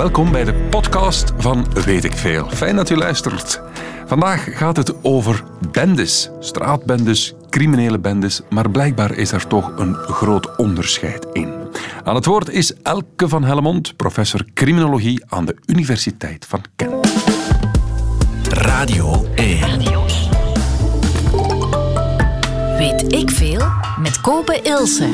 Welkom bij de podcast van Weet ik Veel. Fijn dat u luistert. Vandaag gaat het over bendes, straatbendes, criminele bendes, maar blijkbaar is er toch een groot onderscheid in. Aan het woord is Elke van Hellemond, professor criminologie aan de Universiteit van Kent. Radio 1. Weet ik veel met Kopen Ilse.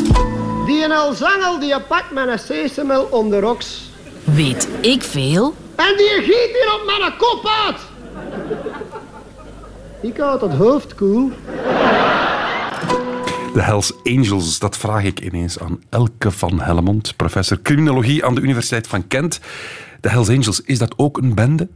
Die een alzangel die pakt met een sesamel om de roks. Weet ik veel? En die giet hier op mijn kop uit. Ik had het hoofd koel. De Hells Angels, dat vraag ik ineens aan Elke van Hellemond, professor criminologie aan de Universiteit van Kent. De Hells Angels, is dat ook een bende?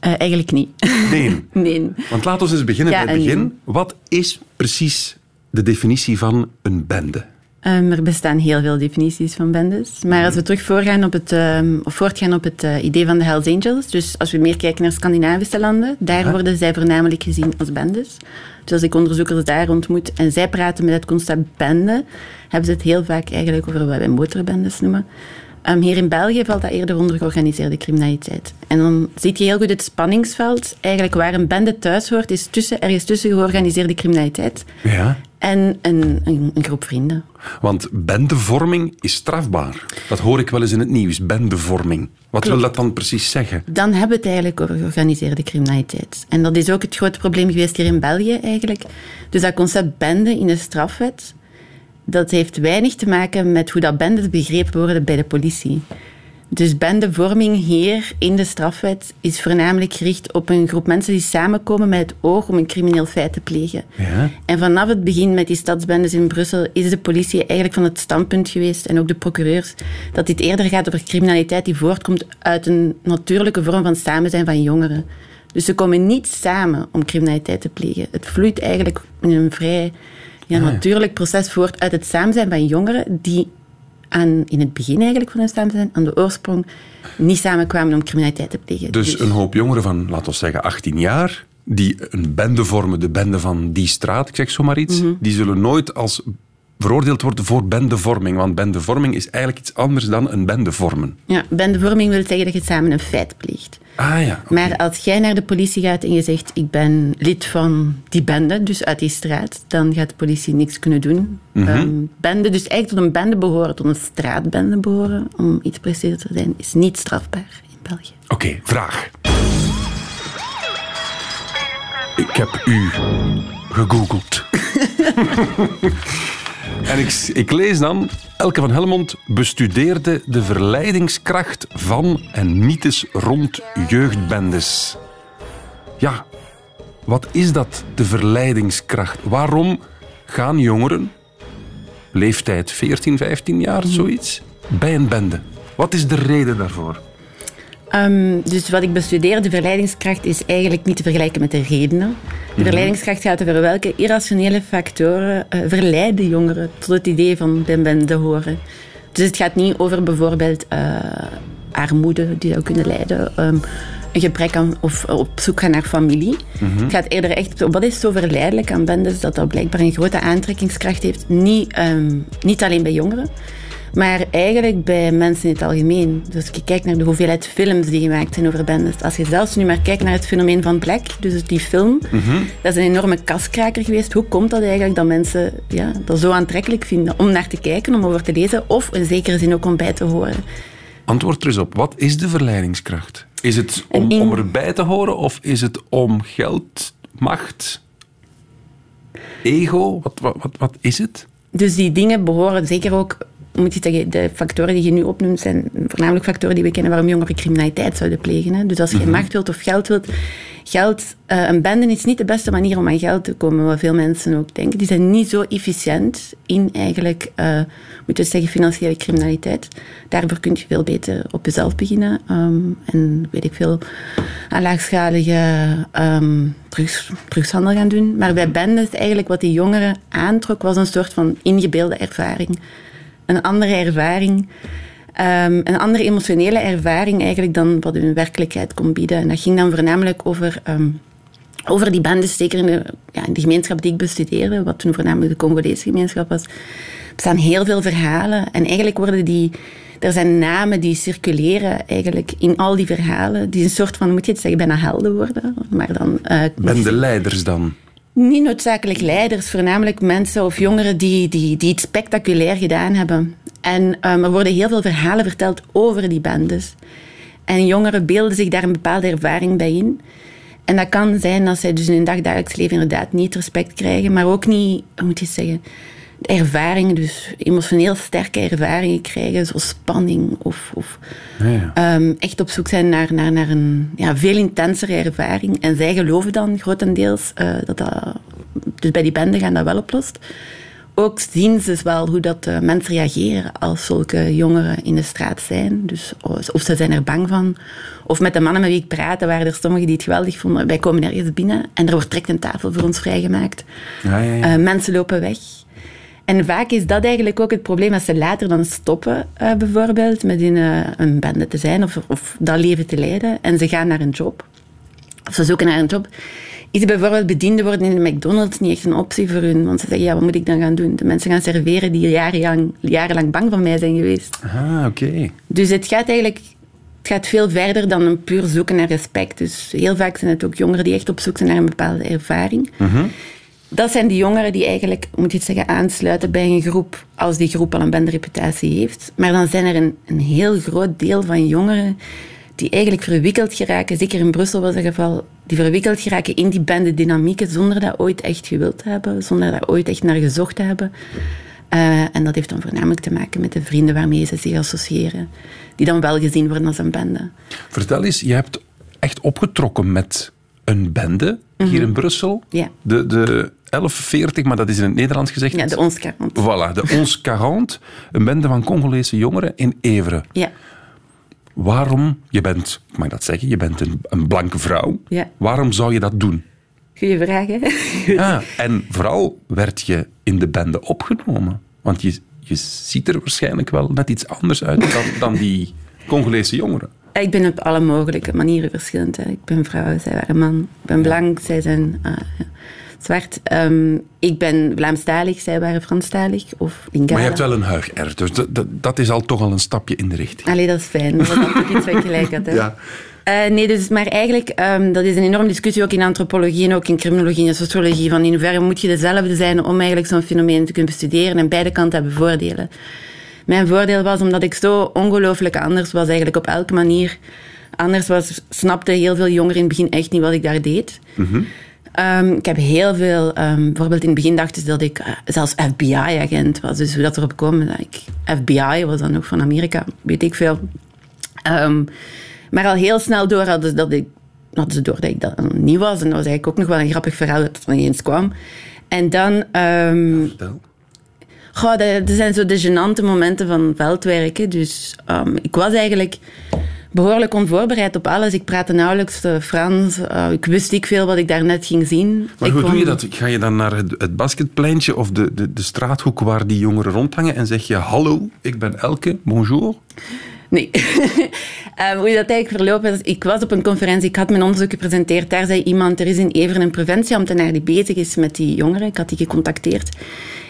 Uh, eigenlijk niet. Nee. nee. Want laten we eens beginnen Ja, bij het begin. Wat is precies de definitie van een bende? Um, er bestaan heel veel definities van bendes. Maar als we terug voorgaan op het, um, of voortgaan op het uh, idee van de Hells Angels, dus als we meer kijken naar Scandinavische landen, daar worden zij voornamelijk gezien als bendes. Dus als ik onderzoekers daar ontmoet en zij praten met het concept bende, hebben ze het heel vaak eigenlijk over wat wij motorbendes noemen. Um, hier in België valt dat eerder onder georganiseerde criminaliteit. En dan zie je heel goed het spanningsveld. Eigenlijk waar een bende thuis hoort, is tussen, ergens tussen georganiseerde criminaliteit Ja. en een, een, een groep vrienden. Want bendevorming is strafbaar. Dat hoor ik wel eens in het nieuws, bendevorming. Wat wil dat dan precies zeggen? Dan hebben we het eigenlijk over georganiseerde criminaliteit. En dat is ook het grote probleem geweest hier in België eigenlijk. Dus dat concept bende in de strafwet, dat heeft weinig te maken met hoe dat bendes begrepen worden bij de politie. Dus bendevorming hier in de strafwet is voornamelijk gericht op een groep mensen die samenkomen met het oog om een crimineel feit te plegen. Ja. En vanaf het begin met die stadsbendes in Brussel is de politie eigenlijk van het standpunt geweest, en ook de procureurs, dat dit eerder gaat over criminaliteit die voortkomt uit een natuurlijke vorm van samen zijn van jongeren. Dus ze komen niet samen om criminaliteit te plegen. Het vloeit eigenlijk in een vrij ja, natuurlijk proces voort uit het samen zijn van jongeren die aan, in het begin eigenlijk van hun samen zijn, aan de oorsprong, niet samenkwamen om criminaliteit te plegen. Dus een hoop jongeren van, laten we zeggen, 18 jaar, die een bende vormen, de bende van die straat, ik zeg zomaar iets, Mhm. die zullen nooit als veroordeeld worden voor bendevorming. Want bendevorming is eigenlijk iets anders dan een bende vormen. Ja, bendevorming wil zeggen dat je samen een feit pleegt. Ah ja. Maar als jij naar de politie gaat en je zegt ik ben lid van die bende, dus uit die straat, dan gaat de politie niks kunnen doen. Ehm, bende, dus eigenlijk tot een bende behoren, tot een straatbende behoren, om iets preciezer te zijn, is niet strafbaar in België. Oké, vraag. Ik heb u gegoogeld. en ik, ik lees dan... Elke van Helmond bestudeerde de verleidingskracht van en mythes rond jeugdbendes. Ja, wat is dat, de verleidingskracht? Waarom gaan jongeren, leeftijd 14, 15 jaar, zoiets, bij een bende? Wat is de reden daarvoor? Ehm, dus wat ik bestudeer, de verleidingskracht, is eigenlijk niet te vergelijken met de redenen. De verleidingskracht gaat over welke irrationele factoren eh, verleiden jongeren tot het idee van bij een bende horen. Dus het gaat niet over bijvoorbeeld eh, armoede die zou kunnen leiden, ehm, een gebrek aan of op zoek gaan naar familie. Het gaat eerder echt wat is zo verleidelijk aan bendes dat dat blijkbaar een grote aantrekkingskracht heeft. Niet, ehm, niet alleen bij jongeren. Maar eigenlijk bij mensen in het algemeen. Dus als je kijkt naar de hoeveelheid films die gemaakt zijn over bendes. Als je zelfs nu maar kijkt naar het fenomeen van Black, dus die film, dat is een enorme kaskraker geweest. Hoe komt dat eigenlijk dat mensen ja, dat zo aantrekkelijk vinden om naar te kijken, om over te lezen, of in zekere zin ook om bij te horen? Antwoord er eens op. Wat is de verleidingskracht? Is het om, in- om erbij te horen of is het om geld, macht, ego? Wat, wat, wat, wat is het? Dus die dingen behoren zeker ook, moet je zeggen, de factoren die je nu opnoemt zijn voornamelijk factoren die we kennen waarom jongeren criminaliteit zouden plegen. Hè. Dus als je macht wilt of geld wilt, geld, eh, een bende is niet de beste manier om aan geld te komen, wat veel mensen ook denken. Die zijn niet zo efficiënt in eigenlijk, moeten we zeggen, financiële criminaliteit. Daarvoor kun je veel beter op jezelf beginnen. ehm, en weet ik veel, aan laagschalige ehm, drugs, drugshandel gaan doen. Maar bij bendes, eigenlijk wat die jongeren aantrok, was een soort van ingebeelde ervaring. Een andere ervaring. ehm, een andere emotionele ervaring eigenlijk dan wat hun werkelijkheid kon bieden. En dat ging dan voornamelijk over, ehm, over die bendes, zeker in de, ja, in gemeenschap die ik bestudeerde, wat toen voornamelijk de Congolese gemeenschap was. Er staan heel veel verhalen en eigenlijk worden die, er zijn namen die circuleren eigenlijk in al die verhalen. Die een soort van, moet je het zeggen, bijna helden worden. Maar dan... Uh, ben de leiders dan? Niet noodzakelijk leiders, voornamelijk mensen of jongeren die, die, die iets spectaculair gedaan hebben. En um, er worden heel veel verhalen verteld over die bendes. En jongeren beelden zich daar een bepaalde ervaring bij in. En dat kan zijn dat zij dus in hun dagdagelijks leven inderdaad niet respect krijgen, maar ook niet, hoe moet je zeggen, ervaringen, dus emotioneel sterke ervaringen krijgen, zoals spanning of, of ja, ehm, echt op zoek zijn naar, naar, naar een ja, veel intensere ervaring. En zij geloven dan grotendeels uh, dat dat, dus bij die bende gaan dat wel oplost. Ook zien ze wel hoe dat uh, mensen reageren als zulke jongeren in de straat zijn. Dus of ze zijn er bang van. Of met de mannen met wie ik praatte, waren er sommigen die het geweldig vonden. Wij komen ergens binnen en er wordt direct een tafel voor ons vrijgemaakt. Ja. Uh, mensen lopen weg. En vaak is dat eigenlijk ook het probleem als ze later dan stoppen, uh, bijvoorbeeld, met in uh, een bende te zijn of, of dat leven te leiden. En ze gaan naar een job. Of ze zoeken naar een job. Is bijvoorbeeld bediende worden in de McDonald's niet echt een optie voor hun? Want ze zeggen, ja, wat moet ik dan gaan doen? De mensen gaan serveren die jarenlang, jarenlang bang van mij zijn geweest. Ah, oké. Dus het gaat eigenlijk het gaat veel verder dan een puur zoeken naar respect. Dus heel vaak zijn het ook jongeren die echt op zoek zijn naar een bepaalde ervaring. Mm dat zijn die jongeren die eigenlijk, moet je het zeggen, aansluiten bij een groep als die groep al een bendereputatie heeft. Maar dan zijn er een, een heel groot deel van jongeren die eigenlijk verwikkeld geraken, zeker in Brussel was het geval, die verwikkeld geraken in die bendedynamieken zonder dat ooit echt gewild te hebben, zonder daar ooit echt naar gezocht te hebben. Uh, en dat heeft dan voornamelijk te maken met de vrienden waarmee ze zich associëren, die dan wel gezien worden als een bende. Vertel eens, je hebt echt opgetrokken met een bende hier in mhm. Brussel. Ja. De, de 1140, maar dat is in het Nederlands gezegd. Ja, de Ons 40. Voilà, de Ons 40. Een bende van Congolese jongeren in Evere. Ja. Waarom, je bent, ik mag dat zeggen, je bent een, een blanke vrouw. Ja. Waarom zou je dat doen? Goeie vraag, hè? Ja, en vooral werd je in de bende opgenomen. Want je, je ziet er waarschijnlijk wel net iets anders uit dan, dan die Congolese jongeren. Ik ben op alle mogelijke manieren verschillend. Hè. Ik ben vrouw, zij waren man. Ik ben blank, zij zijn uh, zwart. Um, ik ben Vlaamstalig, zij waren Franstalig. Of Lingala. Maar je hebt wel een huig dus dat, dat, dat, is al toch al een stapje in de richting. Allee, dat is fijn. Dat is iets wat gelijk had. Hè. Ja. Uh, nee, dus, maar eigenlijk, um, dat is een enorme discussie ook in antropologie en ook in criminologie en sociologie. Van in hoeverre moet je dezelfde zijn om eigenlijk zo'n fenomeen te kunnen bestuderen en beide kanten hebben voordelen. Mijn voordeel was omdat ik zo ongelooflijk anders was, eigenlijk op elke manier. Anders was, snapte heel veel jongeren in het begin echt niet wat ik daar deed. Mm ik heb heel veel, um, bijvoorbeeld in het begin dachten ze dat ik uh, zelfs FBI-agent was. Dus hoe dat erop kwam, dat ik FBI was dan ook van Amerika, weet ik veel. Um, maar al heel snel door hadden ze dat ik, hadden ze door dat ik dat niet was. En dat was eigenlijk ook nog wel een grappig verhaal dat het eens kwam. En dan... Um, Goh, dat, zijn zo de gênante momenten van veldwerken. Dus um, ik was eigenlijk behoorlijk onvoorbereid op alles. Ik praatte nauwelijks Frans. Uh, ik wist niet veel wat ik daarnet ging zien. Maar ik hoe doe je dat? Ga je dan naar het, het basketpleintje of de, de, de straathoek waar die jongeren rondhangen en zeg je hallo, ik ben Elke, bonjour? Nee. um, hoe dat eigenlijk verlopen is, ik was op een conferentie, ik had mijn onderzoek gepresenteerd. Daar zei iemand, er is in Everen een preventieambtenaar die bezig is met die jongeren. Ik had die gecontacteerd.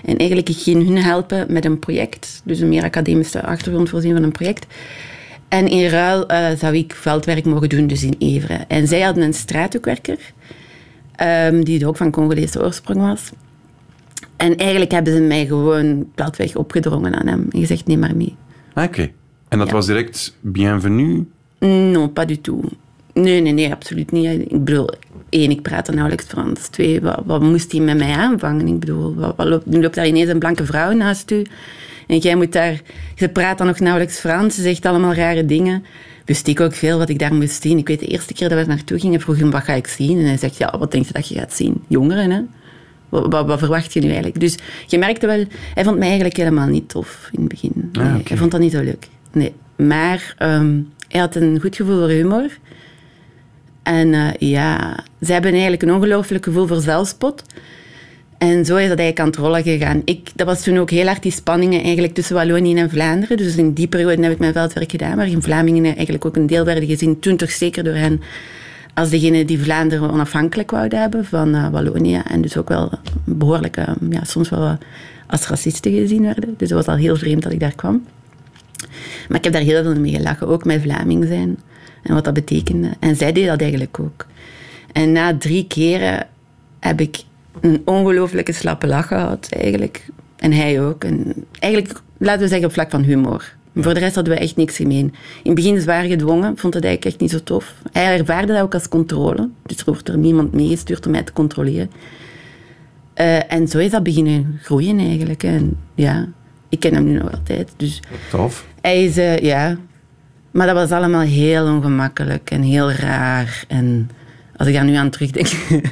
En eigenlijk, ik ging hun helpen met een project. Dus een meer academische achtergrond voorzien van een project. En in ruil uh, zou ik veldwerk mogen doen, dus in Everen. En zij hadden een straathoekwerker, um, die ook van Congolese oorsprong was. En eigenlijk hebben ze mij gewoon veldweg opgedrongen aan hem. En gezegd, neem maar mee. Oké. En dat was direct bienvenue? Non, pas du tout. Nee, nee, nee, absoluut niet. Ik bedoel, één, ik praat nauwelijks Frans. Twee, wat, wat, moest hij met mij aanvangen? Ik bedoel, wat, wat loopt, nu loopt daar ineens een blanke vrouw naast u. En jij moet daar... Ze praat dan nog nauwelijks Frans. Ze zegt allemaal rare dingen. Wist ik ook veel wat ik daar moest zien. Ik weet de eerste keer dat we naartoe gingen, vroeg hem, wat ga ik zien? En hij zegt, ja, wat denk je dat je gaat zien? Jongeren, hè? Wat, wat, verwacht je nu eigenlijk? Dus je merkte wel, hij vond mij eigenlijk helemaal niet tof in het begin. Ah, Hij vond dat niet zo leuk. Nee. Maar um, hij had een goed gevoel voor humor. En uh, ja, ze hebben eigenlijk een ongelooflijk gevoel voor zelfspot. En zo is dat eigenlijk aan het rollen gegaan. Ik, dat was toen ook heel hard die spanningen eigenlijk tussen Wallonië en Vlaanderen. Dus in die periode heb ik mijn veldwerk gedaan, in Vlamingen eigenlijk ook een deel werden gezien, toen toch zeker door hen, als degene die Vlaanderen onafhankelijk wouden hebben van uh, Wallonië. En dus ook wel behoorlijk, uh, ja, soms wel als racisten gezien werden. Dus het was al heel vreemd dat ik daar kwam. Maar ik heb daar heel veel mee gelachen, ook met Vlaming zijn en wat dat betekende. En zij deed dat eigenlijk ook. En na drie keren heb ik een ongelooflijke slappe lach gehad, eigenlijk. En hij ook. En eigenlijk, laten we zeggen, op vlak van humor. Voor de rest hadden we echt niks gemeen. In het begin zwaar gedwongen, vond het eigenlijk echt niet zo tof. Hij ervaarde dat ook als controle. Dus er wordt er niemand meegestuurd om mij te controleren. Uh, en zo is dat beginnen groeien eigenlijk. En ja, ik ken hem nu nog altijd. Dus Tof. hij is, uh, ja. Maar dat was allemaal heel ongemakkelijk en heel raar. En als ik daar nu aan terugdenk,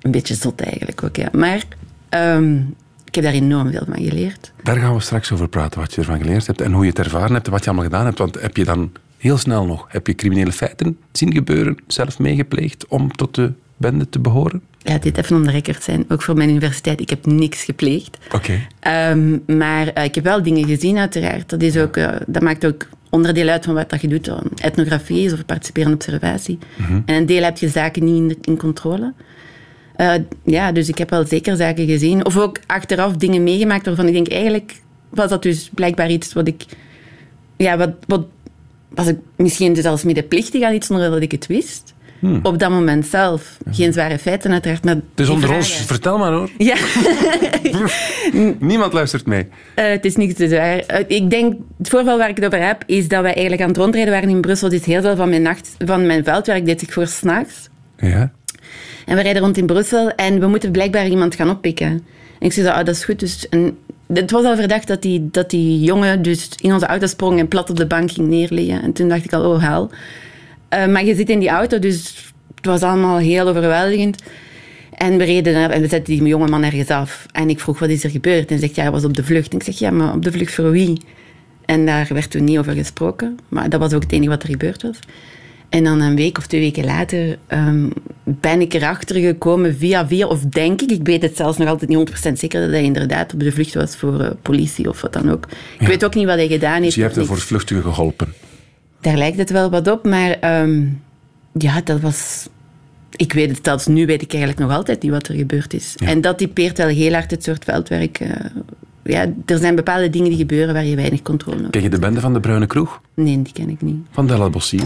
een beetje zot eigenlijk ook, ja. Maar um, ik heb daar enorm veel van geleerd. Daar gaan we straks over praten, wat je ervan geleerd hebt en hoe je het ervaren hebt en wat je allemaal gedaan hebt. Want heb je dan heel snel nog, heb je criminele feiten zien gebeuren, zelf meegepleegd om tot de bende te behoren? Ja, dit even on the record zijn. Ook voor mijn universiteit. Ik heb niks gepleegd. Oké. Okay. Um, maar uh, ik heb wel dingen gezien, uiteraard. Dat, is ook, uh, dat maakt ook onderdeel uit van wat dat je doet. Etnografie is of participeren observatie. Mm -hmm. En een deel heb je zaken niet in, in controle. Uh, ja, dus ik heb wel zeker zaken gezien. Of ook achteraf dingen meegemaakt waarvan ik denk, eigenlijk was dat dus blijkbaar iets wat ik... Ja, wat, wat was ik misschien zelfs medeplichtig aan iets zonder dat ik het wist. Hmm. Op dat moment zelf. Geen zware feiten uiteraard, maar Dus onder vragen. ons, vertel maar hoor. Ja. Niemand luistert mee. Uh, het is niks te zwaar. Uh, ik denk, het voorval waar ik het over heb, is dat wij eigenlijk aan het rondrijden waren in Brussel. Dus heel veel van mijn, nacht, van mijn veldwerk deed zich voor s'nachts. Ja. En we rijden rond in Brussel en we moeten blijkbaar iemand gaan oppikken. En ik zei, ah, dat is goed. Dus, en het was al verdacht dat die, dat die jongen dus in onze auto sprong en plat op de bank ging neerliggen. En toen dacht ik al, oh hel. Uh, maar je zit in die auto, dus het was allemaal heel overweldigend. En we reden en we zetten die jonge man ergens af. En ik vroeg, wat is er gebeurd? En hij zegt, ja, hij was op de vlucht. En ik zeg, ja, maar op de vlucht voor wie? En daar werd toen niet over gesproken. Maar dat was ook het enige wat er gebeurd was. En dan een week of twee weken later um, ben ik erachter gekomen via via, of denk ik, ik weet het zelfs nog altijd niet 100% zeker, dat hij inderdaad op de vlucht was voor uh, politie of wat dan ook. Ik ja. weet ook niet wat hij gedaan heeft. Dus je hebt hem voor het geholpen? Daar lijkt het wel wat op, maar um, ja, dat was... Ik weet het zelfs nu, weet ik eigenlijk nog altijd niet wat er gebeurd is. Ja. En dat typeert wel heel hard het soort veldwerk... Uh, ja, er zijn bepaalde dingen die gebeuren waar je weinig controle over hebt. Ken je de bende van de Bruine Kroeg? Nee, die ken ik niet. Van Della Bossier?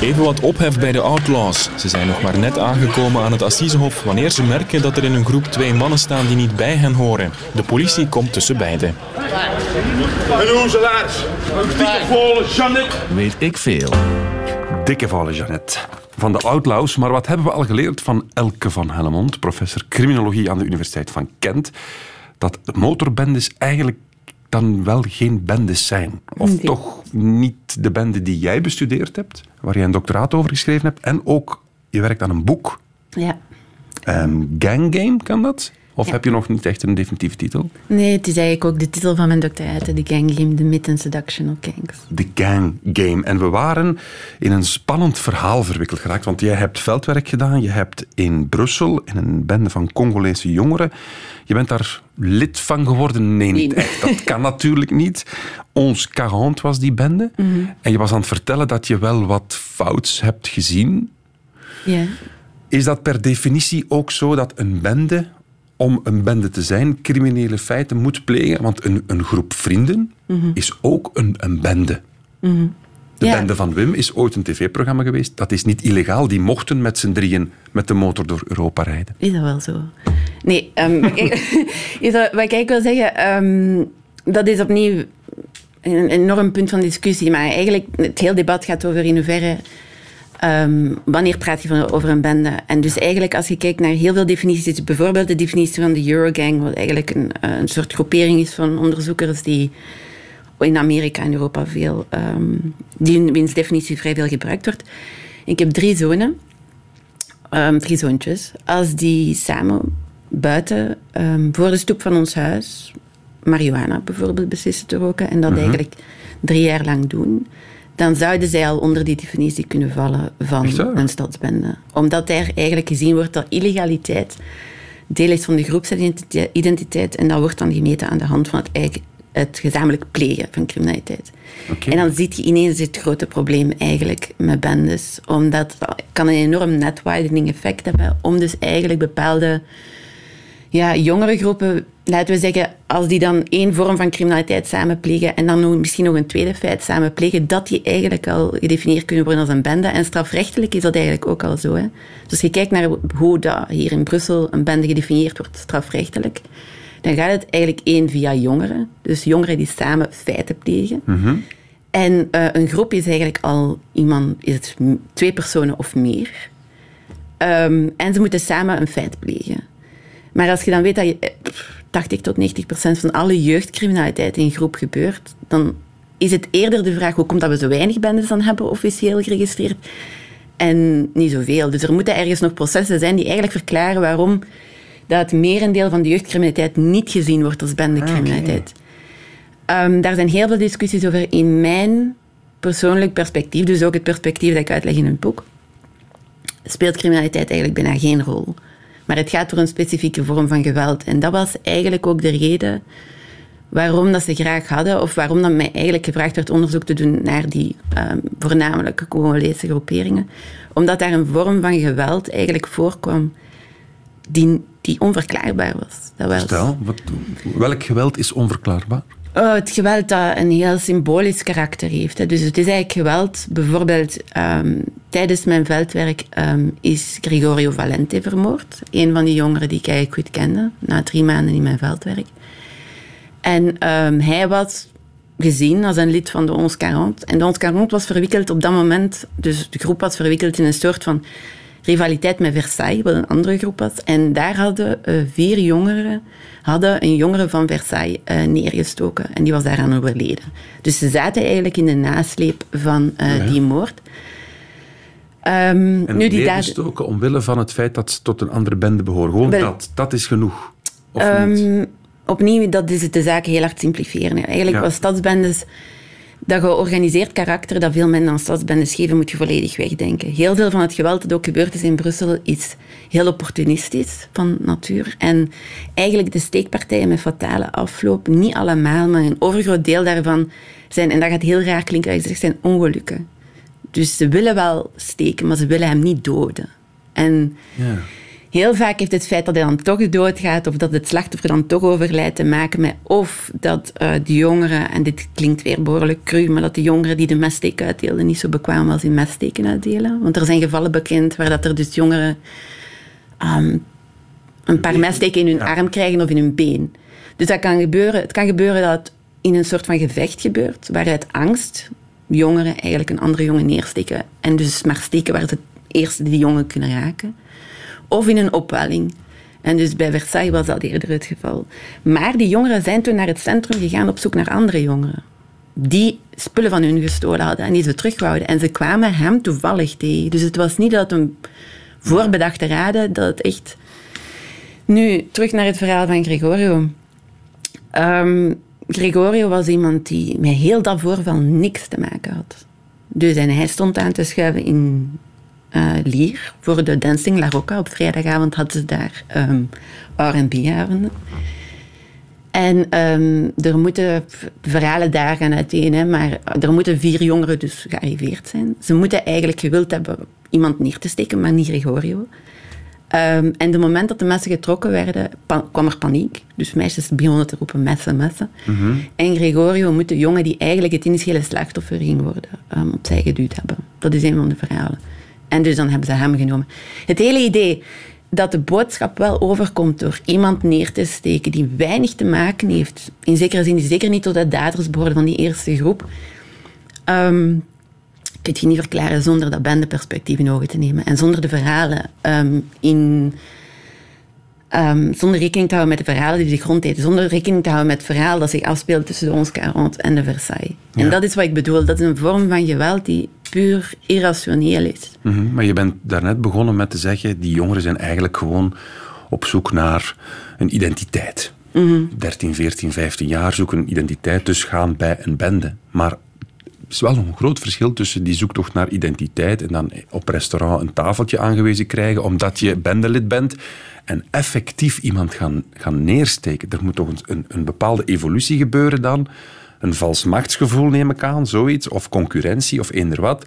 Even wat ophef bij de Outlaws. Ze zijn nog maar net aangekomen aan het Assisehof wanneer ze merken dat er in een groep twee mannen staan die niet bij hen horen. De politie komt tussen beiden. En onze laars. Dikke volle Jeannette. Weet ik veel. Dikke volle Jeannette. Van de Outlaws, maar wat hebben we al geleerd van Elke van Helmond, professor criminologie aan de Universiteit van Kent? Dat motorbendes eigenlijk dan wel geen bendes zijn. Of nee. toch niet de bende die jij bestudeerd hebt, waar jij een doctoraat over geschreven hebt. En ook, je werkt aan een boek. Ja. Um, gang Game, kan dat? Of ja. heb je nog niet echt een definitieve titel? Nee, het is eigenlijk ook de titel van mijn doctoraat, de Gang Game, The Myth and Seduction of Gangs. De Gang Game. En we waren in een spannend verhaal verwikkeld geraakt, want jij hebt veldwerk gedaan, je hebt in Brussel, in een bende van Congolese jongeren, je bent daar lid van geworden? Nee, niet nee. echt. Dat kan natuurlijk niet. Ons 40 was die bende. Mm -hmm. En je was aan het vertellen dat je wel wat fouts hebt gezien. Ja. Is dat per definitie ook zo dat een bende, om een bende te zijn, criminele feiten moet plegen? Want een, een groep vrienden mm -hmm. is ook een, een bende. Mm -hmm. De ja. bende van Wim is ooit een tv-programma geweest. Dat is niet illegaal. Die mochten met z'n drieën met de motor door Europa rijden. Is dat wel zo? Nee, um, wat, ik, is dat, wat ik wil zeggen, um, dat is opnieuw een enorm punt van discussie. Maar eigenlijk, het hele debat gaat over in hoeverre... Um, wanneer praat je van, over een bende? En dus eigenlijk, als je kijkt naar heel veel definities, bijvoorbeeld de definitie van de Eurogang, wat eigenlijk een, een soort groepering is van onderzoekers die in Amerika en Europa veel, um, die wiens definitie vrij veel gebruikt wordt. Ik heb drie zonen, um, drie zoontjes. Als die samen buiten, voor de stoep van ons huis, marihuana bijvoorbeeld beslissen te roken en dat Mhm. eigenlijk drie jaar lang doen, dan zouden zij al onder die definitie kunnen vallen van een stadsbende. Omdat er eigenlijk gezien wordt dat illegaliteit deel is van de groepsidentiteit en dat wordt dan gemeten aan de hand van het het gezamenlijk plegen van criminaliteit. Okay. En dan ziet je ineens het grote probleem eigenlijk met bendes. Omdat dat kan een enorm netwidening effect hebben. Om dus eigenlijk bepaalde ja, jongere groepen laten we zeggen, als die dan één vorm van criminaliteit samenplegen en dan nog, misschien nog een tweede feit samenplegen, dat die eigenlijk al gedefinieerd kunnen worden als een bende. En strafrechtelijk is dat eigenlijk ook al zo. Hè. Dus als je kijkt naar hoe dat hier in Brussel een bende gedefinieerd wordt strafrechtelijk, dan gaat het eigenlijk één via jongeren. Dus jongeren die samen feiten plegen. En uh, een groep is eigenlijk al iemand, is het twee personen of meer. Um, en ze moeten samen een feit plegen. Maar als je dan weet dat je 80 tot 90 procent van alle jeugdcriminaliteit in groep gebeurt, dan is het eerder de vraag hoe komt dat we zo weinig bendes dan hebben officieel geregistreerd en niet zoveel. Dus er moeten ergens nog processen zijn die eigenlijk verklaren waarom dat het merendeel van de jeugdcriminaliteit niet gezien wordt als bendecriminaliteit. Okay. Um, daar zijn heel veel discussies over in mijn persoonlijk perspectief, dus ook het perspectief dat ik uitleg in een boek, speelt criminaliteit eigenlijk bijna geen rol. Maar het gaat door een specifieke vorm van geweld. En dat was eigenlijk ook de reden waarom dat ze graag hadden, of waarom dat mij eigenlijk gevraagd werd onderzoek te doen naar die um, voornamelijk Congolese groeperingen. Omdat daar een vorm van geweld eigenlijk voorkwam die, die onverklaarbaar was. Dat was Stel, welk geweld is onverklaarbaar? Oh, het geweld dat een heel symbolisch karakter heeft. Hè. Dus het is eigenlijk geweld. Bijvoorbeeld um, tijdens mijn veldwerk um, is Gregorio Valente vermoord. Een van die jongeren die ik eigenlijk goed kende. Na drie maanden in mijn veldwerk. En um, hij was gezien als een lid van de Ons 40. En de Ons 40 was verwikkeld op dat moment... Dus de groep was verwikkeld in een soort van rivaliteit met Versailles, wat een andere groep was. En daar hadden uh, vier jongeren hadden een jongere van Versailles uh, neergestoken. En die was daaraan overleden. Dus ze zaten eigenlijk in de nasleep van uh, ja. die moord. Um, en nu die neergestoken omwille van het feit dat ze tot een andere bende behoren. Gewoon Wel, dat, dat is genoeg. Of um, niet? Opnieuw, dat is het de zaken heel hard simplifiëren. Eigenlijk ja. was stadsbendes dat georganiseerd karakter dat veel mensen aan stadsbendes geven, moet je volledig wegdenken. Heel veel van het geweld dat ook gebeurd is in Brussel is heel opportunistisch van natuur. En eigenlijk de steekpartijen met fatale afloop, niet allemaal, maar een overgroot deel daarvan zijn, en dat gaat heel raar klinken je zegt, zijn ongelukken. Dus ze willen wel steken, maar ze willen hem niet doden. En ja. Heel vaak heeft het feit dat hij dan toch doodgaat of dat het slachtoffer dan toch overlijdt te maken met of dat uh, de jongeren, en dit klinkt weer behoorlijk cru, maar dat de jongeren die de messteek uitdeelden niet zo bekwaam was in messteken uitdelen. Want er zijn gevallen bekend waar dat er dus jongeren um, een paar messteken in hun ja. arm krijgen of in hun been. Dus dat kan gebeuren. Het kan gebeuren dat het in een soort van gevecht gebeurt, waaruit angst jongeren eigenlijk een andere jongen neersteken en dus maar steken waar ze eerst die jongen kunnen raken of in een opwelling. En dus bij Versailles was dat eerder het geval. Maar die jongeren zijn toen naar het centrum gegaan op zoek naar andere jongeren. Die spullen van hun gestolen hadden en die ze terugwouden. En ze kwamen hem toevallig tegen. Dus het was niet dat een voorbedachte raden, dat het echt... Nu, terug naar het verhaal van Gregorio. Um, Gregorio was iemand die met heel dat voorval niks te maken had. Dus en hij stond aan te schuiven in uh, Lier voor de Dancing La Rocca. Op vrijdagavond hadden ze daar um, R&B-avonden. En um, er moeten verhalen daar gaan uiteen, hè, maar er moeten vier jongeren dus gearriveerd zijn. Ze moeten eigenlijk gewild hebben iemand neer te steken, maar niet Gregorio. Um, en de moment dat de messen getrokken werden, kwam er paniek. Dus meisjes begonnen te roepen messen, messen. Mm -hmm. En Gregorio moet de jongen die eigenlijk het initiële slachtoffer ging worden, um, opzij geduwd hebben. Dat is een van de verhalen. En dus dan hebben ze hem genomen. Het hele idee dat de boodschap wel overkomt door iemand neer te steken die weinig te maken heeft, in zekere zin, die zeker niet tot de daders behoren van die eerste groep, um, kun je niet verklaren zonder dat bendeperspectief in ogen te nemen en zonder de verhalen um, in Um, zonder rekening te houden met de verhalen die de grond eten. Zonder rekening te houden met het verhaal dat zich afspeelt tussen de ons 40 en de Versailles. Ja. En dat is wat ik bedoel. Dat is een vorm van geweld die puur irrationeel is. Mm -hmm. Maar je bent daarnet begonnen met te zeggen, die jongeren zijn eigenlijk gewoon op zoek naar een identiteit. Mm -hmm. 13, 14, 15 jaar zoeken een identiteit, dus gaan bij een bende. Maar er is wel een groot verschil tussen die zoektocht naar identiteit en dan op restaurant een tafeltje aangewezen krijgen omdat je bendelid bent en effectief iemand gaan, gaan neersteken. Er moet toch een, een bepaalde evolutie gebeuren dan. Een vals machtsgevoel neem ik aan, zoiets. Of concurrentie of eender wat.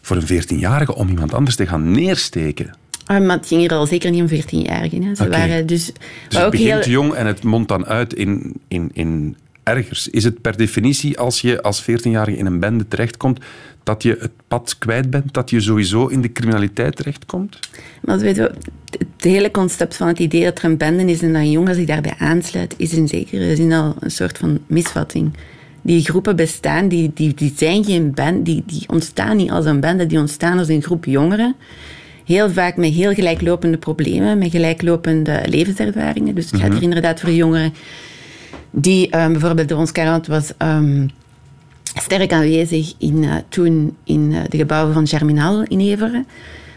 Voor een 14-jarige om iemand anders te gaan neersteken. Ah, maar het ging er al zeker niet om 14-jarigen. Ze waren dus, Dus het ook begint heel, jong en het mondt dan uit in, in, in ergers. Is het per definitie, als je als 14-jarige in een bende terechtkomt, dat je het pad kwijt bent, dat je sowieso in de criminaliteit terechtkomt? Maar weet je, het hele concept van het idee dat er een bende is en dat een jongen zich daarbij aansluit, is in zekere zin al een soort van misvatting. Die groepen bestaan, die, die, die zijn geen band, die, die ontstaan niet als een bende, die ontstaan als een groep jongeren. Heel vaak met heel gelijklopende problemen, met gelijklopende levenservaringen. Dus het gaat er inderdaad voor jongeren die eh, bijvoorbeeld de Ons 40 was ehm, sterk aanwezig in, eh, toen in eh, de gebouwen van Germinal in Everen.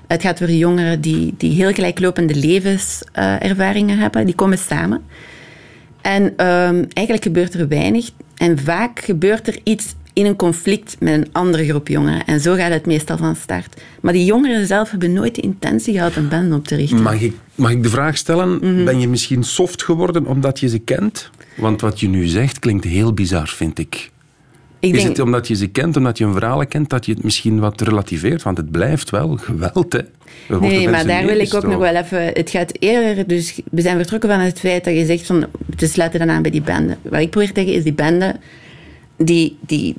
Het gaat over jongeren die, die heel gelijklopende levenservaringen hebben. Die komen samen. En ehm, eigenlijk gebeurt er weinig. En vaak gebeurt er iets in een conflict met een andere groep jongeren. En zo gaat het meestal van start. Maar die jongeren zelf hebben nooit de intentie gehad een band op te richten. Mag ik, mag ik de vraag stellen, ben je misschien soft geworden omdat je ze kent? Want wat je nu zegt klinkt heel bizar, vind ik. Ik Is denk, het omdat je ze kent, omdat je hun verhalen kent, dat je het misschien wat relativeert? Want het blijft wel geweld, hè? Nee, maar daar wil ik ook nog wel even... Het gaat eerder... Dus we zijn vertrokken van het feit dat je zegt van... We sluiten dan aan bij die bende. Wat ik probeer te zeggen is die bende... Die, die,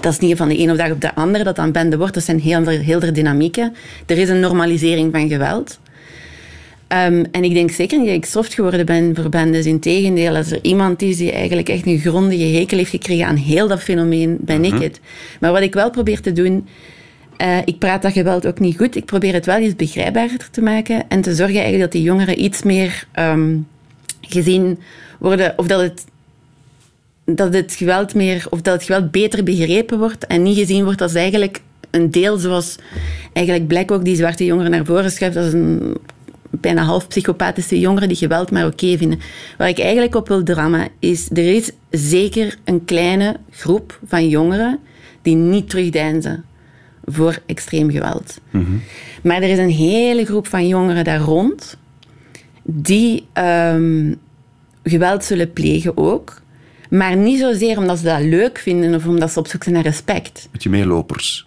dat is niet van de ene dag op de andere dat dan bende wordt. Dat zijn heel, heel veel dynamieken. Er is een normalisering van geweld. Ehm, en ik denk zeker niet dat ik soft geworden ben voor bendes. Integendeel, als er iemand is die eigenlijk echt een grondige hekel heeft gekregen aan heel dat fenomeen, ben ik het. Maar wat ik wel probeer te doen... eh, ik praat dat geweld ook niet goed. Ik probeer het wel iets begrijpbaarder te maken en te zorgen eigenlijk dat die jongeren iets meer ehm, gezien worden... Of dat het, dat het geweld meer... Of dat het geweld beter begrepen wordt en niet gezien wordt als eigenlijk een deel zoals eigenlijk Black ook die zwarte jongeren naar voren schuift als een bijna half psychopathische jongeren die geweld maar oké vinden. Waar ik eigenlijk op wil drammen is, er is zeker een kleine groep van jongeren die niet terugdeinzen voor extreem geweld. Maar er is een hele groep van jongeren daar rond die ehm, geweld zullen plegen ook. Maar niet zozeer omdat ze dat leuk vinden of omdat ze op zoek zijn naar respect. Met je meelopers.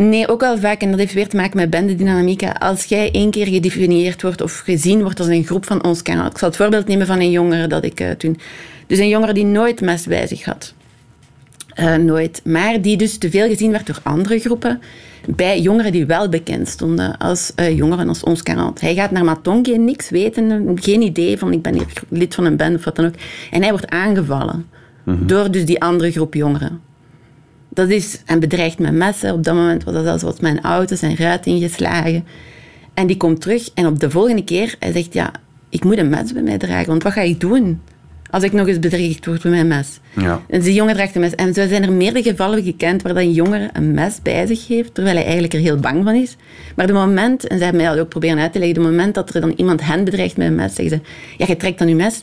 Nee, ook wel vaak, en dat heeft weer te maken met bendedynamieken. Als jij één keer gedefinieerd wordt of gezien wordt als een groep van ons kanaal. Ik zal het voorbeeld nemen van een jongere dat ik eh, toen... Dus een jongere die nooit mes bij zich had. Eh, nooit. Maar die dus te veel gezien werd door andere groepen. Bij jongeren die wel bekend stonden als eh, jongeren als ons kanaal. Hij gaat naar Matonge, niks weten, geen idee van ik ben hier lid van een band of wat dan ook. En hij wordt aangevallen door dus die andere groep jongeren. Dat is, en bedreigd met messen. Op dat moment was dat zelfs wat mijn auto zijn ruit ingeslagen. En die komt terug en op de volgende keer, hij zegt, ja, ik moet een mes bij mij dragen, want wat ga ik doen als ik nog eens bedreigd word met mijn mes? Ja. En die jongen draagt een mes. En zo zijn er meerdere gevallen gekend waar een jongere een mes bij zich heeft, terwijl hij eigenlijk er heel bang van is. Maar de moment, en ze hebben mij dat ook proberen uit te leggen, de moment dat er dan iemand hen bedreigt met een mes, zeggen ze, ja, je trekt dan je mes.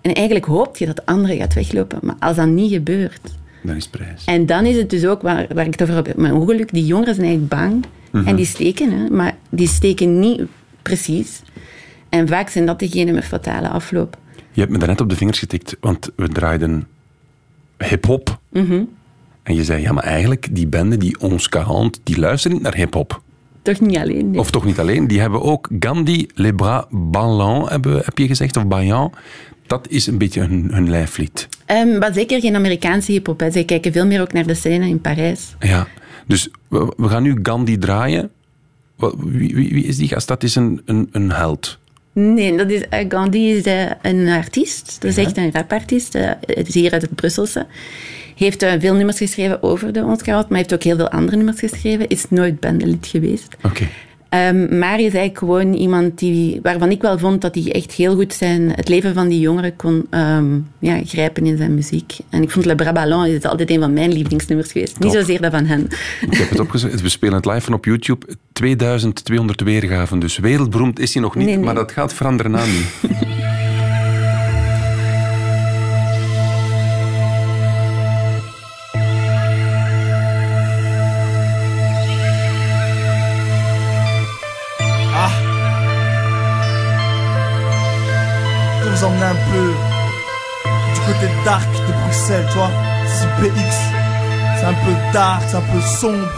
En eigenlijk hoopt je dat de andere gaat weglopen. Maar als dat niet gebeurt, Dan is prijs. en dan is het dus ook, waar, waar ik het over heb, mijn ongeluk, die jongeren zijn eigenlijk bang. En die steken, hè, maar die steken niet precies. En vaak zijn dat degenen met fatale afloop. Je hebt me daarnet op de vingers getikt, want we draaiden hip-hop. Mhm. En je zei, ja, maar eigenlijk, die bende, die Ons 40, die luisteren niet naar hip-hop. Toch niet alleen. nee. Of toch niet alleen, die hebben ook Gandhi, Les Bras Ballants, hebben, heb je gezegd, of Bayan. Dat is een beetje hun, hun lijflied. Ehm, maar zeker geen Amerikaanse hip-hop. hè. Zij kijken veel meer ook naar de scène in Parijs. Ja, dus we, we gaan nu Gandhi draaien. Wie, wie, wie is die gast? Dat is een, een, een held. Nee, dat is, eh, Gandhi is eh, een artiest. Dat is echt een rapartiest. eh, Het is hier uit het Brusselse. Heeft veel nummers geschreven over de Ons 40, maar heeft ook heel veel andere nummers geschreven. Is nooit bandelid geweest. Oké. Ehm, maar is eigenlijk gewoon iemand die, waarvan ik wel vond dat hij echt heel goed zijn, het leven van die jongeren kon ehm, ja, grijpen in zijn muziek. En ik vond Le Bras Ballon is altijd een van mijn lievelingsnummers geweest. Niet zozeer dat van hen. Ik heb het opgezet. We spelen het live van op YouTube. 2200 weergaven. Dus wereldberoemd is hij nog niet, Nee, nee. maar dat gaat veranderen aan nu. Côté dark de Bruxelles, tu vois. C'est PX. C'est un peu dark, c'est un peu sombre.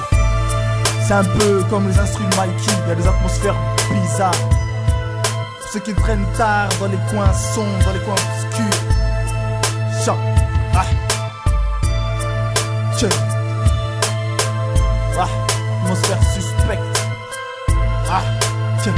C'est un peu comme les instruments Mikey. Il y a des atmosphères bizarre. Pour ceux qui traînent tard dans les coins sombres, dans les coins obscurs. Ah. Ah. Atmosphère suspecte. Ah. Tchè.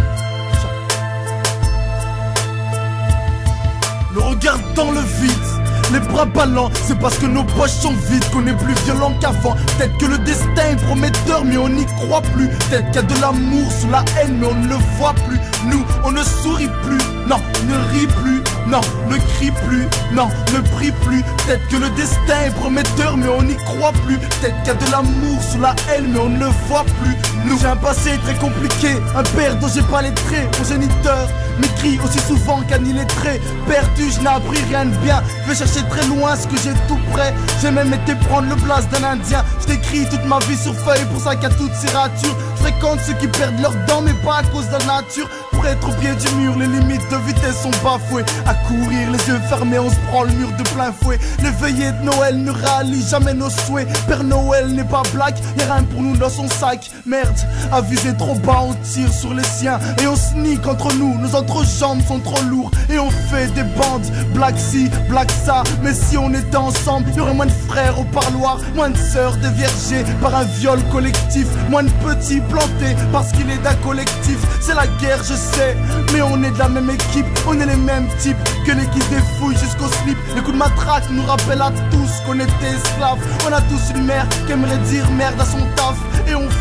Le regard dans le vide. Les bras ballants, c'est parce que nos poches sont vides qu'on est plus violent qu'avant. Peut-être que le destin est prometteur, mais on n'y croit plus. Peut-être qu'il y a de l'amour sous la haine, mais on ne le voit plus. Nous, on ne sourit plus, non, ne rit plus, non, ne crie plus, non, ne prie plus. Peut-être que le destin est prometteur, mais on n'y croit plus. Peut-être qu'il y a de l'amour sous la haine, mais on ne le voit plus. Nous, j'ai un passé très compliqué, un père dont j'ai pas les traits, mon géniteur m'écrit aussi souvent qu'un illettré. Perdu, je n'ai appris rien de bien. Je vais chercher très loin ce que j'ai tout près. J'ai même été prendre le place d'un indien. Je t'écris toute ma vie sur feuille, pour ça a toutes ces ratures. Fréquente ceux qui perdent leurs dents, mais pas à cause de la nature. Pour être au pied du mur, les limites de vitesse sont bafouées. À courir, les yeux fermés, on se prend le mur de plein fouet. Les veillées de Noël ne rallient jamais nos souhaits. Père Noël n'est pas black, y'a rien pour nous dans son sac. Merde, à viser trop bas, on tire sur les siens. Et on sneak entre nous, nos entrejambes sont trop lourds. Et on fait des bandes, black ci, black ça. Mais si on était ensemble, y aurait moins de frères au parloir, moins de sœurs déviergées par un viol collectif, moins de petits plantés parce qu'il est d'un collectif. C'est la guerre, je sais, mais on est de la même équipe, on est les mêmes types que les qui défouillent jusqu'au slip. Les coups de matraque nous rappellent à tous qu'on était esclaves. On a tous une mère qui aimerait dire merde à son taf.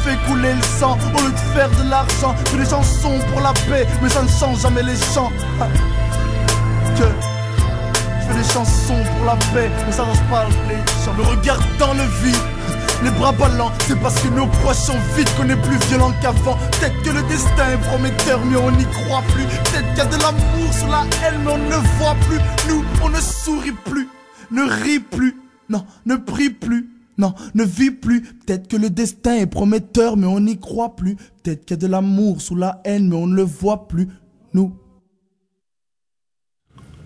Fait couler le sang au lieu de faire de l'argent. Que les chansons pour la paix, mais ça ne change jamais les chants. Ah. Que je fais des chansons pour la paix, mais ça change pas les chants. Le regard dans le vide. Les bras ballants, c'est parce que nos poches sont vides qu'on est plus violent qu'avant. Peut-être que le destin est prometteur, mais on n'y croit plus. Peut-être qu'il y a de l'amour sur la haine, mais on ne voit plus. Nous, on ne sourit plus, ne rit plus, non, ne prie plus. Non, ne vit plus. Peut-être que le destin est prometteur, mais on n'y croit plus. Peut-être qu'il y a de l'amour sous la haine, mais on ne le voit plus. Nous.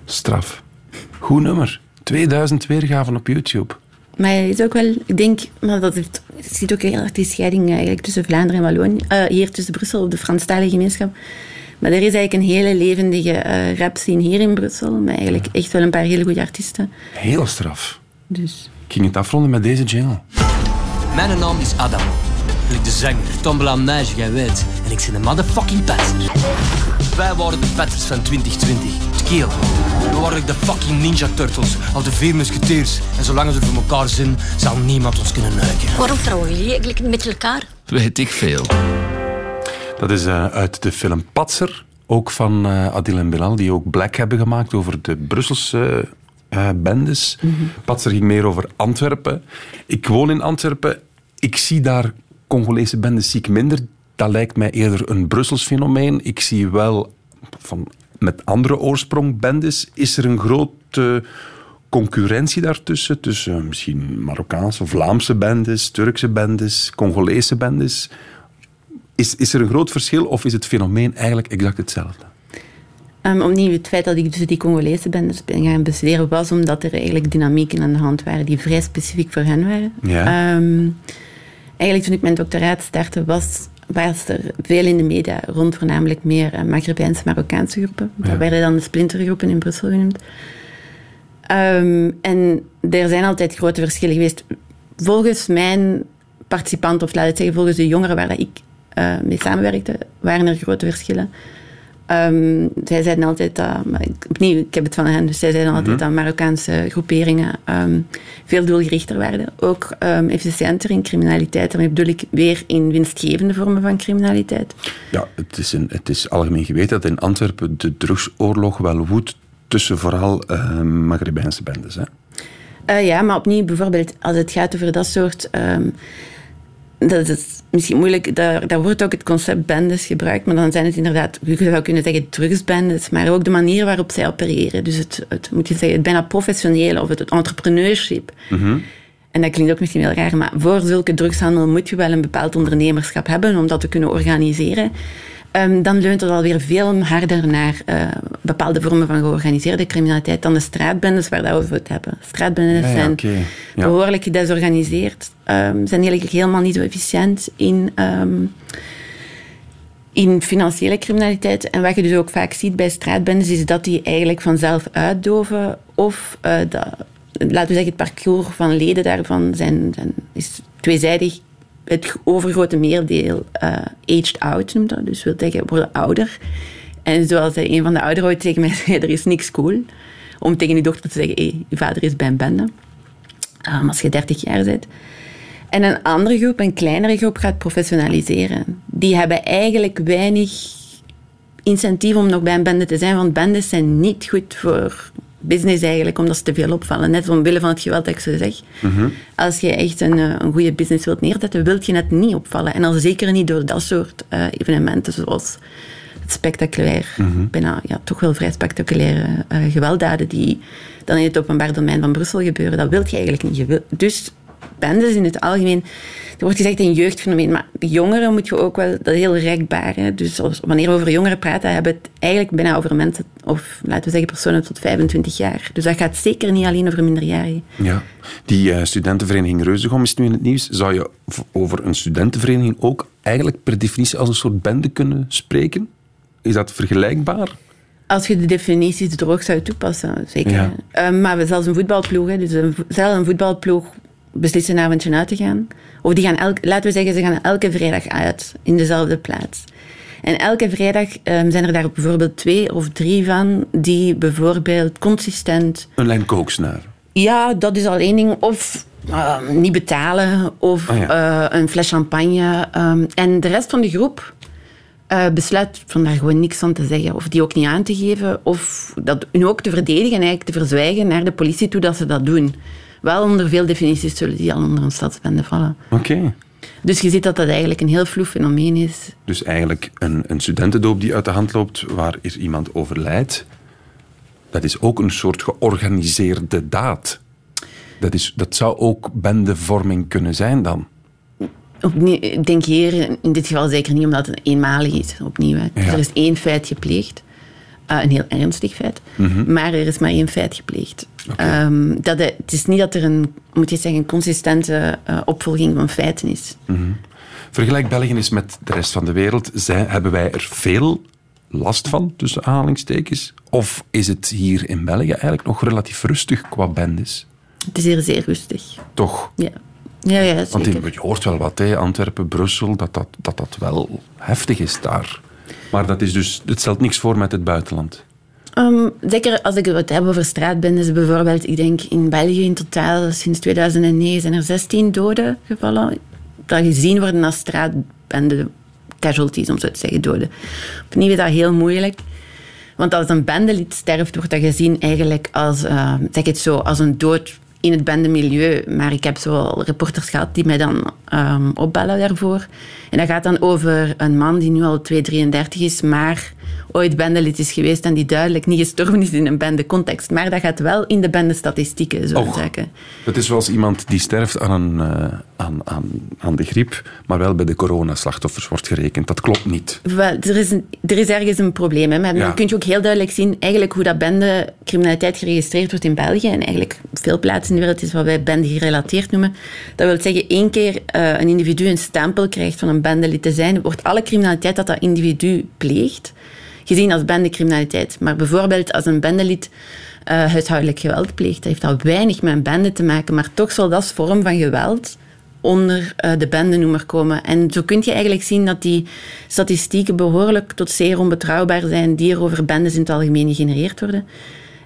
Straf. Goed nummer. 2000 weergaven op YouTube. Maar het is ook wel, ik denk, maar dat heeft, je ziet ook heel erg die scheiding eigenlijk tussen Vlaanderen en Wallonië, eh, hier tussen Brussel op de Franstalige gemeenschap. Maar er is eigenlijk een hele levendige eh rap scene hier in Brussel, met eigenlijk echt wel een paar hele goede artiesten. Heel straf. Dus ging het afronden met deze jingle. Mijn naam is Adam. Ik de zanger, Tombola Neige, jij weet. En ik ben een motherfucking petter. Wij waren de petters van 2020. Het keel. We waren de fucking Ninja Turtles, of de vier musketeers. En zolang we voor elkaar zijn, zal niemand ons kunnen neuken. Waarom trouwen jullie eigenlijk met elkaar? Weet ik veel. Dat is eh, uit de film Patser, ook van eh, Adil en Bilal, die ook Black hebben gemaakt over de Brusselse bendes. Patser ging meer over Antwerpen. Ik woon in Antwerpen. Ik zie daar Congolese bendes zie ik minder. Dat lijkt mij eerder een Brussels fenomeen. Ik zie wel van, met andere oorsprong bendes. Is er een grote concurrentie daartussen? Tussen misschien Marokkaanse, Vlaamse bendes, Turkse bendes, Congolese bendes? Is, is er een groot verschil of is het fenomeen eigenlijk exact hetzelfde? Ehm, opnieuw, het feit dat ik dus die Congolese bendes ben gaan bestuderen was omdat er eigenlijk dynamieken aan de hand waren die vrij specifiek voor hen waren. Ja. Ehm, eigenlijk toen ik mijn doctoraat startte was, was er veel in de media rond voornamelijk meer uh, Maghrebijnse, Marokkaanse groepen. Dat Ja. werden dan de splintergroepen in Brussel genoemd. Ehm, en er zijn altijd grote verschillen geweest. Volgens mijn participanten, of laat het zeggen, volgens de jongeren waar dat ik eh, mee samenwerkte, waren er grote verschillen. Ehm, zij zeiden altijd opnieuw, ik heb het van hen, dus zij zeiden altijd Mhm. dat Marokkaanse groeperingen ehm, veel doelgerichter werden. Ook ehm, efficiënter in criminaliteit. Daarmee bedoel ik weer in winstgevende vormen van criminaliteit. Ja, het is, een, het is algemeen geweten dat in Antwerpen de drugsoorlog wel woedt tussen vooral eh Maghrebijnse bendes. Hè? Eh, ja, maar opnieuw, bijvoorbeeld als het gaat over dat soort... dat is misschien moeilijk, daar, daar wordt ook het concept bendes gebruikt, maar dan zijn het inderdaad, je zou kunnen zeggen drugsbendes, maar ook de manier waarop zij opereren. Dus het, het moet je zeggen, het bijna professionele of het, het entrepreneurship. En dat klinkt ook misschien wel raar, maar voor zulke drugshandel moet je wel een bepaald ondernemerschap hebben om dat te kunnen organiseren. Ehm, dan leunt het alweer veel harder naar eh, bepaalde vormen van georganiseerde criminaliteit dan de straatbendes waar dat we over het hebben. Straatbendes Ja, ja, zijn. Ja. behoorlijk gedesorganiseerd, ehm, zijn eigenlijk helemaal niet zo efficiënt in, ehm, in financiële criminaliteit. En wat je dus ook vaak ziet bij straatbendes, is dat die eigenlijk vanzelf uitdoven. Of uh, dat, laten we zeggen, het parcours van leden daarvan zijn, zijn, is tweezijdig. Het overgrote meerdeel uh, aged out noemt dat. Dus wil zeggen, worden ouder. En zoals een van de ouderen ooit tegen mij zei, er is niks cool om tegen je dochter te zeggen, hey, je vader is bij een bende. Um, als je 30 jaar bent. En een andere groep, een kleinere groep, gaat professionaliseren. Die hebben eigenlijk weinig incentief om nog bij een bende te zijn, want bendes zijn niet goed voor business eigenlijk, omdat ze te veel opvallen. Net omwille van het geweld dat ik zo zeg. Mhm. Als je echt een, eh, een goede business wilt neerzetten, wilt je net niet opvallen. En al zeker niet door dat soort uh, evenementen, zoals het spectaculair, bijna ja, toch wel vrij spectaculaire uh, gewelddaden die dan in het openbaar domein van Brussel gebeuren. Dat wilt je eigenlijk niet. Je wil, dus bendes in het algemeen. Er wordt gezegd een jeugdfenomeen, maar jongeren moet je ook wel, dat is heel rekbaar. Hè? Dus als, wanneer we over jongeren praten, hebben we het eigenlijk bijna over mensen, of laten we zeggen personen tot 25 jaar. Dus dat gaat zeker niet alleen over minderjarigen. Ja, die uh, studentenvereniging Reuzegom is nu in het nieuws. Zou je over een studentenvereniging ook eigenlijk per definitie als een soort bende kunnen spreken? Is dat vergelijkbaar? Als je de definities droog zou toepassen, zeker. Ja. Uh, maar we zelfs een voetbalploeg, hè, dus een, zelfs een voetbalploeg beslissen een avondje uit te gaan. Of die gaan elk, laten we zeggen, ze gaan elke vrijdag uit in dezelfde plaats. En elke vrijdag um, zijn er daar bijvoorbeeld twee of drie van die bijvoorbeeld consistent. Een lijn kooksnaar. Ja, dat is al één ding. Of uh, niet betalen, of Ah, ja. uh, een fles champagne. Um, en de rest van de groep uh, besluit van daar gewoon niks van te zeggen. Of die ook niet aan te geven. Of dat hun ook te verdedigen en eigenlijk te verzwijgen naar de politie toe dat ze dat doen. Wel onder veel definities zullen die al onder een stadsbende vallen. Oké. Okay. Dus je ziet dat dat eigenlijk een heel vloe fenomeen is. Dus eigenlijk een, een studentendoop die uit de hand loopt, waar er iemand overlijdt, dat is ook een soort georganiseerde daad. Dat, is, dat zou ook bendevorming kunnen zijn dan. Opnieuw, ik denk hier in dit geval zeker niet, omdat het eenmalig is. Opnieuw. Hè. Ja. Er is één feit gepleegd. Uh, een heel ernstig feit. Mhm. Maar er is maar één feit gepleegd. Um, dat het, het is niet dat er een, moet je zeggen, een consistente uh, opvolging van feiten is. Mhm. Vergelijk België eens met de rest van de wereld. Zij, hebben wij er veel last van, tussen aanhalingstekens? Of is het hier in België eigenlijk nog relatief rustig qua bendes? Het is hier zeer rustig. Toch? Ja. Ja, ja, Want in, je hoort wel wat, hè? Antwerpen, Brussel, dat dat, dat dat wel heftig is daar. Maar dat is dus, het stelt niks voor met het buitenland. Um, zeker als ik het heb over straatbendes bijvoorbeeld. Ik denk in België in totaal sinds 2009 zijn er 16 doden gevallen. Dat gezien worden als straatbende casualties, om zo te zeggen, doden. Opnieuw is dat heel moeilijk. Want als een bendelid sterft, wordt dat gezien eigenlijk als, uh, zeg het zo, als een dood in het bendemilieu. Maar ik heb zo reporters gehad die mij dan um, opbellen daarvoor. En dat gaat dan over een man die nu al 233 is, maar ooit bendelid is geweest en die duidelijk niet gestorven is in een bendecontext. Maar dat gaat wel in de bendestatistieken, zo'n Och. zaken. Het is zoals iemand die sterft aan, een, uh, aan, aan, aan de griep, maar wel bij de coronaslachtoffers wordt gerekend. Dat klopt niet. Wel, er, is een, er is ergens een probleem. Hè? Maar Ja. dan kun je ook heel duidelijk zien eigenlijk hoe dat bendecriminaliteit geregistreerd wordt in België. En eigenlijk veel plaatsen in de wereld is wat wij bende gerelateerd noemen. Dat wil zeggen, één keer uh, een individu een stempel krijgt van een bendelid te zijn, wordt alle criminaliteit dat dat individu pleegt, gezien als bendecriminaliteit. Maar bijvoorbeeld als een bendelid uh, huishoudelijk geweld pleegt, heeft dat weinig met een bende te maken, maar toch zal dat vorm van geweld onder uh, de bendenoemer komen. En zo kun je eigenlijk zien dat die statistieken behoorlijk tot zeer onbetrouwbaar zijn die er over bendes in het algemeen gegenereerd worden.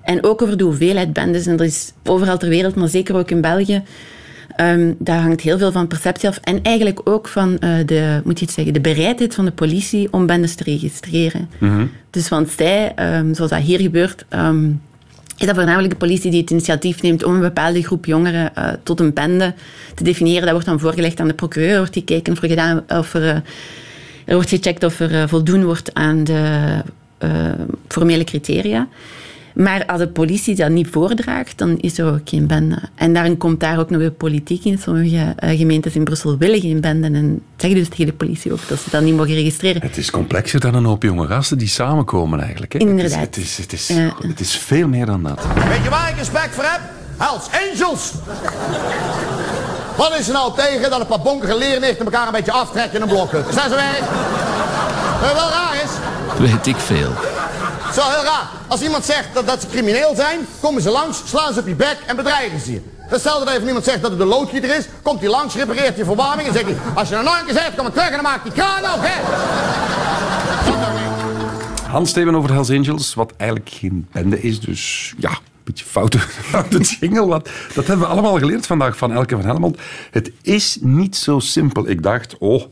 En ook over de hoeveelheid bendes. En dat is overal ter wereld, maar zeker ook in België. Um, daar hangt heel veel van perceptie af. En eigenlijk ook van uh, de, moet je het zeggen, de bereidheid van de politie om bendes te registreren. Mm-hmm. Dus want zij, um, zoals dat hier gebeurt, um, is dat voornamelijk de politie die het initiatief neemt om een bepaalde groep jongeren uh, tot een bende te definiëren. Dat wordt dan voorgelegd aan de procureur, wordt gekeken of er, gedaan, of er, uh, er wordt gecheckt of er voldoen wordt aan de formele criteria. Maar als de politie dat niet voordraagt, dan is er ook geen bende. En daarom komt daar ook nog de politiek in. Sommige uh, gemeentes in Brussel willen geen benden en zeggen dus tegen de politie ook dat ze dat niet mogen registreren. Het is complexer dan een hoop jonge gasten die samenkomen eigenlijk. Hè? Inderdaad. Het is, het, is, het, is, ja. het is veel meer dan dat. Weet je waar ik respect voor heb? Hells Angels! Wat is er nou tegen dat een paar bonkige leernichten elkaar een beetje aftrekken in een blokken? Is dat zo werk? Weet je wel raar is? Weet ik veel. Zo heel raar. Als iemand zegt dat, dat ze crimineel zijn, komen ze langs, slaan ze op je bek en bedreigen ze je. Hetzelfde dat even iemand zegt dat het de loodgieter is, komt hij langs, repareert je verwarming en zegt hij, als je nou nog een keer zegt, kom ik terug en dan maak die kraan op, hè. Hans Steven over Hells Angels, wat eigenlijk geen bende is. Dus ja, een beetje foute, foute jingle. Wat, dat hebben we allemaal geleerd vandaag van Elke van Helmond. Het is niet zo simpel. Ik dacht, oh,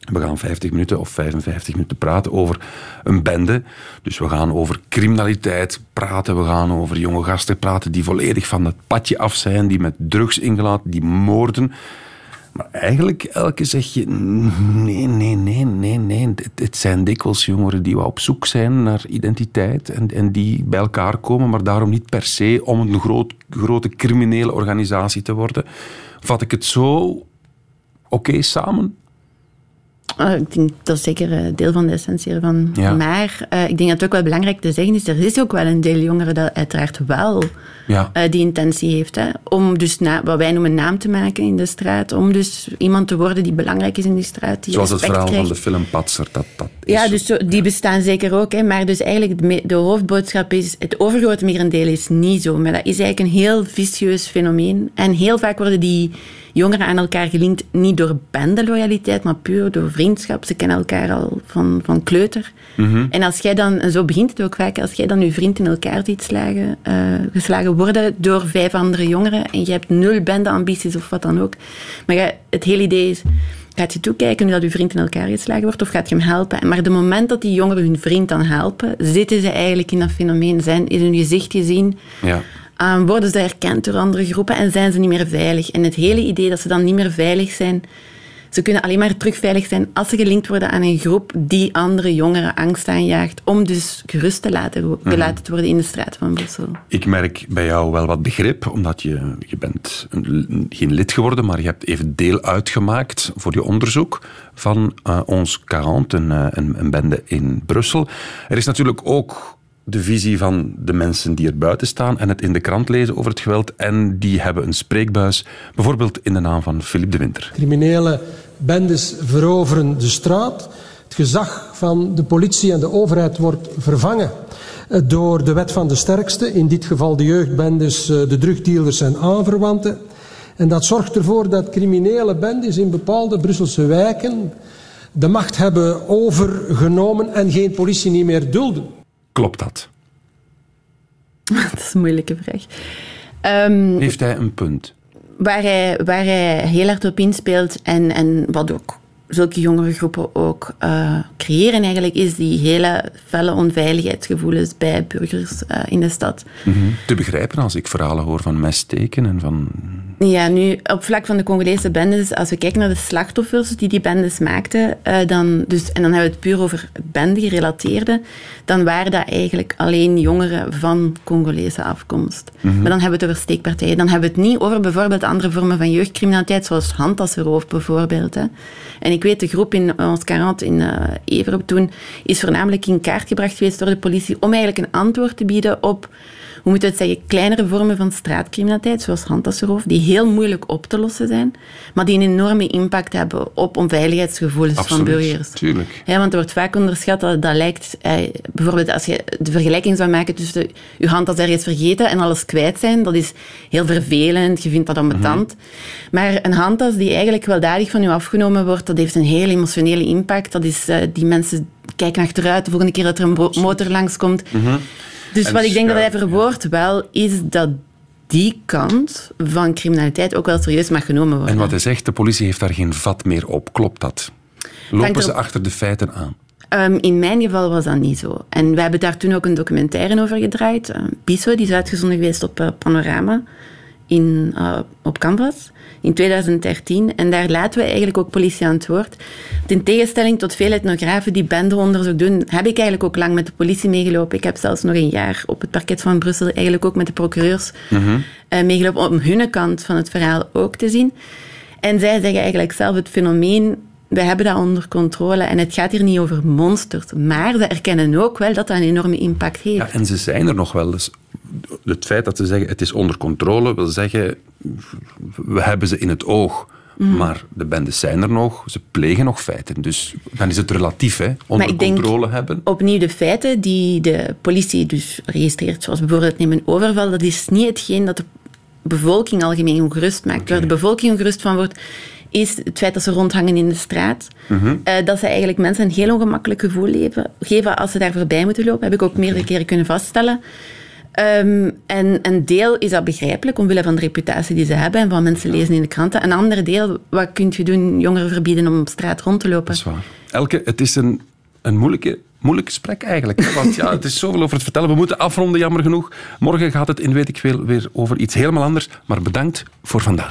we gaan 50 minuten of 55 minuten praten over een bende. Dus we gaan over criminaliteit praten. We gaan over jonge gasten praten die volledig van het padje af zijn. Die met drugs ingelaten, die moorden. Maar eigenlijk, Elke, zeg je... Nee, nee, nee, nee, nee. Het, zijn dikwijls jongeren die wel op zoek zijn naar identiteit. En, en die bij elkaar komen, maar daarom niet per se om een groot, grote criminele organisatie te worden. Vat ik het zo oké samen? Ah, ik denk dat is zeker eh, deel van de essentie ervan. Ja. Maar eh, ik denk dat het ook wel belangrijk te zeggen is, er is ook wel een deel jongeren dat uiteraard wel Ja. eh, die intentie heeft. Hè, om dus na, wat wij noemen naam te maken in de straat. Om dus iemand te worden die belangrijk is in die straat. Die Zoals het verhaal van de film Patser. Dat, dat is Ja, dus zo- die bestaan zeker ook. Hè. Maar dus eigenlijk de hoofdboodschap is... Het overgrote merendeel is niet zo. Maar dat is eigenlijk een heel vicieus fenomeen. En heel vaak worden die jongeren aan elkaar gelinkt niet door bendeloyaliteit, maar puur door vriendschap. Ze kennen elkaar al van, van kleuter. En als jij dan... En zo begint het ook vaak. Als jij dan je vriend in elkaar ziet slagen, eh, geslagen worden door vijf andere jongeren en je hebt nul bendeambities of wat dan ook. Maar ja, het hele idee is... Gaat je toekijken nu dat uw vriend in elkaar geslagen wordt of gaat je hem helpen? Maar de moment dat die jongeren hun vriend dan helpen, zitten ze eigenlijk in dat fenomeen. Zijn in hun gezicht gezien, Ja. Ah, worden ze herkend door andere groepen en zijn ze niet meer veilig. En het hele idee dat ze dan niet meer veilig zijn, ze kunnen alleen maar terug veilig zijn als ze gelinkt worden aan een groep die andere jongeren angst aanjaagt, om dus gerust te laten, gelaten te worden in de straat van Brussel. Ik merk bij jou wel wat begrip, omdat je, je bent een, geen lid geworden, maar je hebt even deel uitgemaakt voor je onderzoek van eh, Ons 40, een, eh, een, een bende in Brussel. Er is natuurlijk ook de visie van de mensen die er buiten staan en het in de krant lezen over het geweld. En die hebben een spreekbuis, bijvoorbeeld in de naam van Philippe de Winter. Criminele bendes veroveren de straat. Het gezag van de politie en de overheid wordt vervangen eh, door de wet van de sterkste. In dit geval de jeugdbendes, eh, de drugdealers en aanverwanten. En dat zorgt ervoor dat criminele bendes in bepaalde Brusselse wijken de macht hebben overgenomen en geen politie niet meer dulden. Klopt dat? Dat is een moeilijke vraag. Ehm, Heeft hij een punt? waar, hij, waar hij heel hard op inspeelt en, en wat ook zulke jongere groepen ook eh, creëren eigenlijk, is die hele felle onveiligheidsgevoelens bij burgers eh, in de stad. Mhm. Te begrijpen als ik verhalen hoor van messteken en van... Ja, nu op vlak van de Congolese bendes, als we kijken naar de slachtoffers die die bendes maakten, eh, dan, dus, en dan hebben we het puur over bende gerelateerde, dan waren dat eigenlijk alleen jongeren van Congolese afkomst. Mhm. Maar dan hebben we het over steekpartijen. Dan hebben we het niet over bijvoorbeeld andere vormen van jeugdcriminaliteit, zoals handtassenroof bijvoorbeeld. Hè. En ik weet, de groep in ons 40 in uh, Everop toen is voornamelijk in kaart gebracht geweest door de politie om eigenlijk een antwoord te bieden op hoe moet je het zeggen, kleinere vormen van straatcriminaliteit, zoals handtassenroof, die heel moeilijk op te lossen zijn, maar die een enorme impact hebben op onveiligheidsgevoelens Absoluut, van burgers. tuurlijk. Ja, want er wordt vaak onderschat dat dat lijkt... Eh, bijvoorbeeld als je de vergelijking zou maken tussen de, je handtas ergens vergeten en alles kwijt zijn, dat is heel vervelend, je vindt dat ambetant. Maar een handtas die eigenlijk weldadig van je afgenomen wordt, dat heeft een heel emotionele impact. Dat is, eh, die mensen kijken achteruit de volgende keer dat er een motor langskomt. Dus En wat ik denk dat hij verwoordt wel, is dat die kant van criminaliteit ook wel serieus mag genomen worden. En wat hij zegt, de politie heeft daar geen vat meer op. Klopt dat? Lopen ze achter de feiten aan? Ehm, in mijn geval was dat niet zo. En we hebben daar toen ook een documentaire over gedraaid. Uh, Piso, die is uitgezonden geweest op eh, Panorama in, eh, op Canvas in 2013. En daar laten we eigenlijk ook politie aan het woord. In tegenstelling tot veel etnografen die bendeonderzoek doen, heb ik eigenlijk ook lang met de politie meegelopen. Ik heb zelfs nog een jaar op het parket van Brussel eigenlijk ook met de procureurs eh, meegelopen om hun kant van het verhaal ook te zien. En zij zeggen eigenlijk zelf het fenomeen, we hebben dat onder controle en het gaat hier niet over monsters, maar ze erkennen ook wel dat dat een enorme impact heeft. Ja, en ze zijn er nog wel. Dus het feit dat ze zeggen het is onder controle wil zeggen we hebben ze in het oog. Mhm. Maar de bendes zijn er nog, ze plegen nog feiten. Dus dan is het relatief, hè. Onder ik denk- controle hebben. Opnieuw de feiten die de politie dus registreert, zoals bijvoorbeeld neem een overval, dat is niet hetgeen dat de bevolking algemeen ongerust maakt. Waar de bevolking ongerust van wordt, is het feit dat ze rondhangen in de straat. Mhm. Eh, dat ze eigenlijk mensen een heel ongemakkelijk gevoel leven, geven als ze daar voorbij moeten lopen. Heb ik ook meerdere keren kunnen vaststellen. Ehm, en een deel is dat begrijpelijk, omwille van de reputatie die ze hebben en van mensen lezen in de kranten. Een ander deel, wat kun je doen? Jongeren verbieden om op straat rond te lopen. Dat is waar. Elke, het is een, een moeilijke, moeilijk gesprek eigenlijk. hè, Want ja, het is zoveel over het vertellen. We moeten afronden, jammer genoeg. Morgen gaat het in Weet ik Veel weer over iets helemaal anders. Maar bedankt voor vandaag.